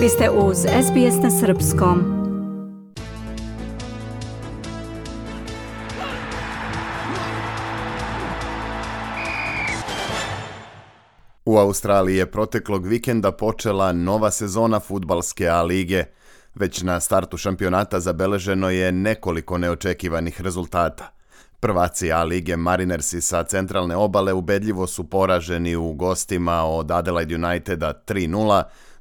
Vi ste uz SBS na Srpskom. U Australiji je proteklog vikenda počela nova sezona futbalske A lige. Već na startu šampionata zabeleženo je nekoliko neočekivanih rezultata – Prvaci A lige Marinersi sa centralne obale ubedljivo su poraženi u gostima od Adelaide Uniteda 3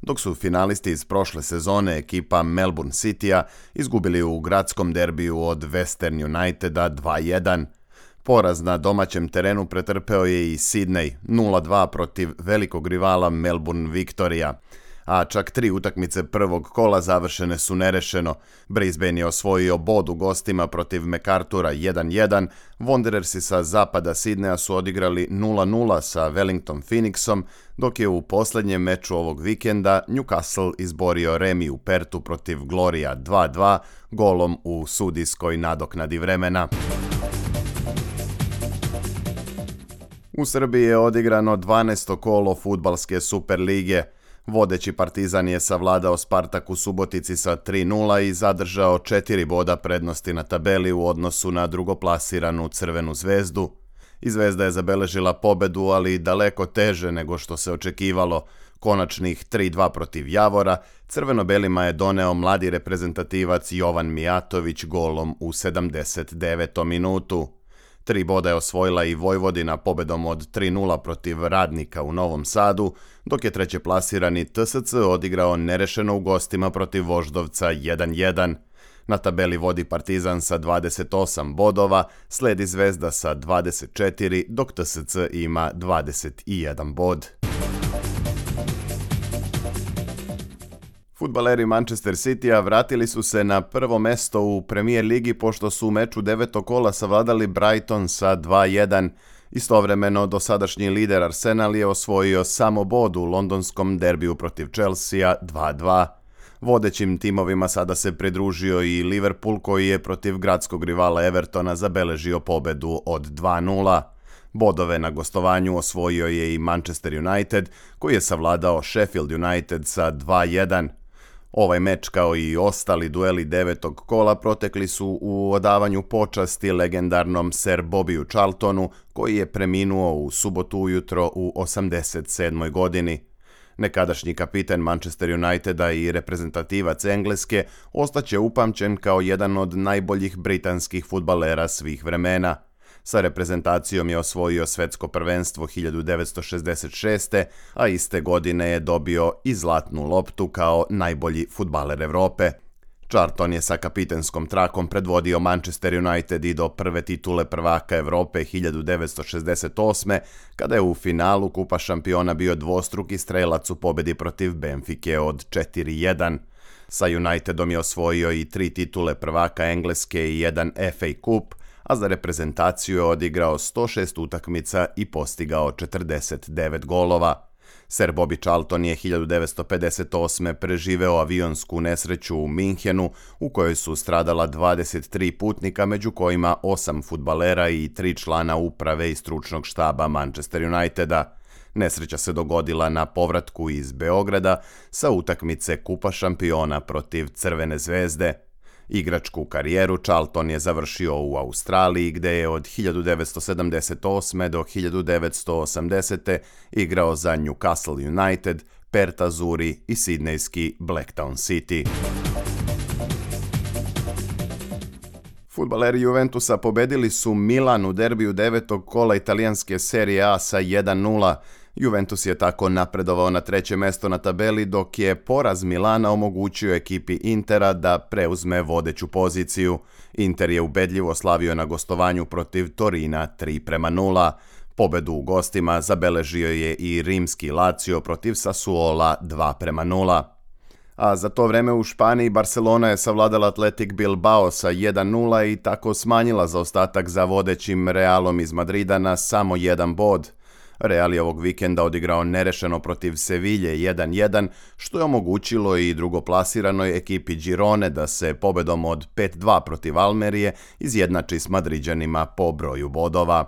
dok su finalisti iz prošle sezone ekipa Melbourne Citya izgubili u gradskom derbiju od Western Uniteda 2-1. Poraz na domaćem terenu pretrpeo je i Sydney 0-2 protiv velikog rivala Melbourne Victoria a čak tri utakmice prvog kola završene su nerešeno. Brisbane je osvojio bod u gostima protiv MacArthura 1-1, Wanderersi sa zapada Sidneja su odigrali 0-0 sa Wellington Phoenixom, dok je u posljednjem meču ovog vikenda Newcastle izborio remi u Pertu protiv Gloria 2-2 golom u sudijskoj nadoknadi vremena. U Srbiji je odigrano 12. kolo futbalske Superlige. Vodeći Partizan je savladao Spartak u Subotici sa 3-0 i zadržao četiri boda prednosti na tabeli u odnosu na drugoplasiranu Crvenu zvezdu. I zvezda je zabeležila pobedu, ali daleko teže nego što se očekivalo. Konačnih 3-2 protiv Javora, crveno-belima je doneo mladi reprezentativac Jovan Mijatović golom u 79. minutu. Tri boda je osvojila i Vojvodina pobedom od 3-0 protiv radnika u Novom Sadu, dok je treće plasirani TSC odigrao nerešeno u gostima protiv Voždovca 1-1. Na tabeli vodi Partizan sa 28 bodova, sledi Zvezda sa 24, dok TSC ima 21 bod. Futbaleri Manchester Citya vratili su se na prvo mesto u Premier Ligi pošto su u meču devetog kola savladali Brighton sa 2-1. Istovremeno, dosadašnji lider Arsenal je osvojio samo bod u londonskom derbiju protiv Chelsea 2-2. Vodećim timovima sada se pridružio i Liverpool koji je protiv gradskog rivala Evertona zabeležio pobedu od 2-0. Bodove na gostovanju osvojio je i Manchester United koji je savladao Sheffield United sa 2 Ovaj meč kao i ostali dueli devetog kola protekli su u odavanju počasti legendarnom Sir Bobiju Charltonu koji je preminuo u subotu ujutro u 87. godini. Nekadašnji kapiten Manchester Uniteda i reprezentativac Engleske ostaće upamćen kao jedan od najboljih britanskih futbalera svih vremena – Sa reprezentacijom je osvojio svetsko prvenstvo 1966. a iste godine je dobio i zlatnu loptu kao najbolji futbaler Evrope. Charlton je sa kapitenskom trakom predvodio Manchester United i do prve titule prvaka Evrope 1968. kada je u finalu Kupa šampiona bio dvostruki strelac u pobedi protiv Benfike od 4-1. Sa Unitedom je osvojio i tri titule prvaka Engleske i jedan FA Cup, a za reprezentaciju je odigrao 106 utakmica i postigao 49 golova. Ser Bobby Charlton je 1958. preživeo avionsku nesreću u Minhenu u kojoj su stradala 23 putnika, među kojima 8 futbalera i 3 člana uprave i stručnog štaba Manchester Uniteda. Nesreća se dogodila na povratku iz Beograda sa utakmice Kupa šampiona protiv Crvene zvezde. Igračku karijeru Charlton je završio u Australiji gde je od 1978. do 1980. igrao za Newcastle United, Perth Azuri i sidnejski Blacktown City. Futbaleri Juventusa pobedili su Milan u derbiju devetog kola italijanske serije A sa 1-0. Juventus je tako napredovao na treće mesto na tabeli dok je poraz Milana omogućio ekipi Intera da preuzme vodeću poziciju. Inter je ubedljivo slavio na gostovanju protiv Torina 3 prema 0. Pobedu u gostima zabeležio je i rimski Lazio protiv Sassuola 2 prema 0. A za to vreme u Španiji Barcelona je savladala Atletik Bilbao sa 1-0 i tako smanjila zaostatak za vodećim Realom iz Madrida na samo jedan bod – Real je ovog vikenda odigrao nerešeno protiv Sevilje 1-1, što je omogućilo i drugoplasiranoj ekipi Girone da se pobedom od 5-2 protiv Almerije izjednači s Madriđanima po broju bodova.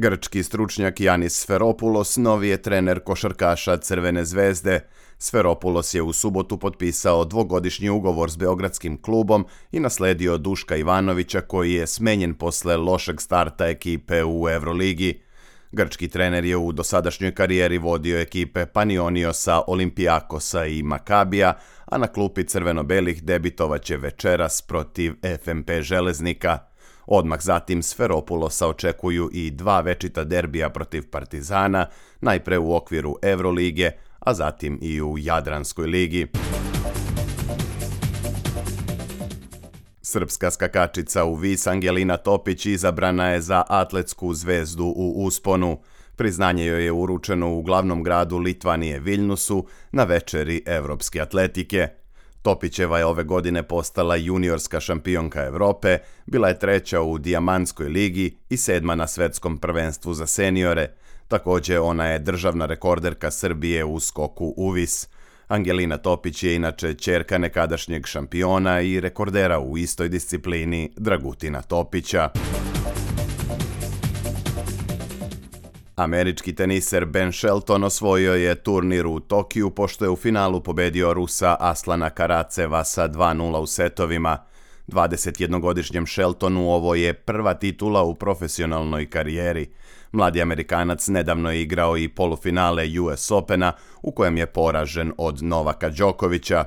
Grčki stručnjak Janis Sferopulos novi je trener košarkaša Crvene zvezde. Sferopulos je u subotu potpisao dvogodišnji ugovor s beogradskim klubom i nasledio Duška Ivanovića koji je smenjen posle lošeg starta ekipe u Evroligi. Grčki trener je u dosadašnjoj karijeri vodio ekipe Panioniosa, Olimpijakosa i Makabija, a na klupi crveno-belih debitovaće večeras protiv FMP Železnika – Odmah zatim Sferopulosa očekuju i dva večita derbija protiv Partizana, najpre u okviru Evrolige, a zatim i u Jadranskoj ligi. Srpska skakačica u vis Angelina Topić izabrana je za atletsku zvezdu u usponu. Priznanje joj je uručeno u glavnom gradu Litvanije Viljnusu na večeri evropske atletike – Topićeva je ove godine postala juniorska šampionka Evrope, bila je treća u Dijamanskoj ligi i sedma na svetskom prvenstvu za seniore. Takođe ona je državna rekorderka Srbije u skoku uvis. Angelina Topić je inače čerka nekadašnjeg šampiona i rekordera u istoj disciplini Dragutina Topića. Američki teniser Ben Shelton osvojio je turnir u Tokiju pošto je u finalu pobedio Rusa Aslana Karaceva sa 2-0 u setovima. 21-godišnjem Sheltonu ovo je prva titula u profesionalnoj karijeri. Mladi Amerikanac nedavno je igrao i polufinale US Opena u kojem je poražen od Novaka Đokovića,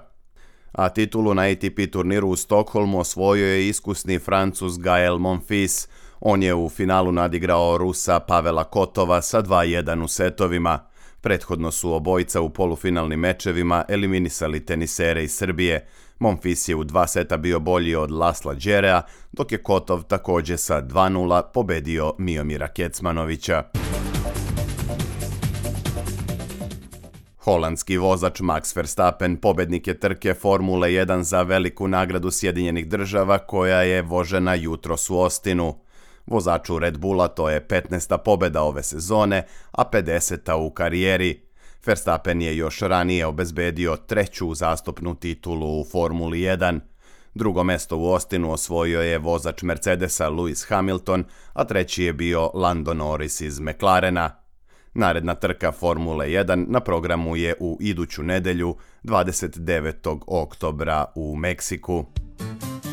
a titulu na ATP turniru u Stokholmu osvojio je iskusni Francus Gael Monfils – On je u finalu nadigrao Rusa Pavela Kotova sa 2-1 u setovima. Prethodno su obojica u polufinalnim mečevima eliminisali tenisere iz Srbije. Monfis je u dva seta bio bolji od Lasla Đerea, dok je Kotov takođe sa 2-0 pobedio Miomira Kecmanovića. Holandski vozač Max Verstappen pobednik je trke Formule 1 za veliku nagradu Sjedinjenih država koja je vožena jutros u Ostinu. Vozaču Red Bulla to je 15. pobeda ove sezone, a 50. u karijeri. Verstappen je još ranije obezbedio treću zastupnu titulu u Formuli 1. Drugo mesto u Ostinu osvojio je vozač Mercedesa Lewis Hamilton, a treći je bio Lando Norris iz McLarena. Naredna trka Formule 1 na programu je u iduću nedelju 29. oktobra u Meksiku.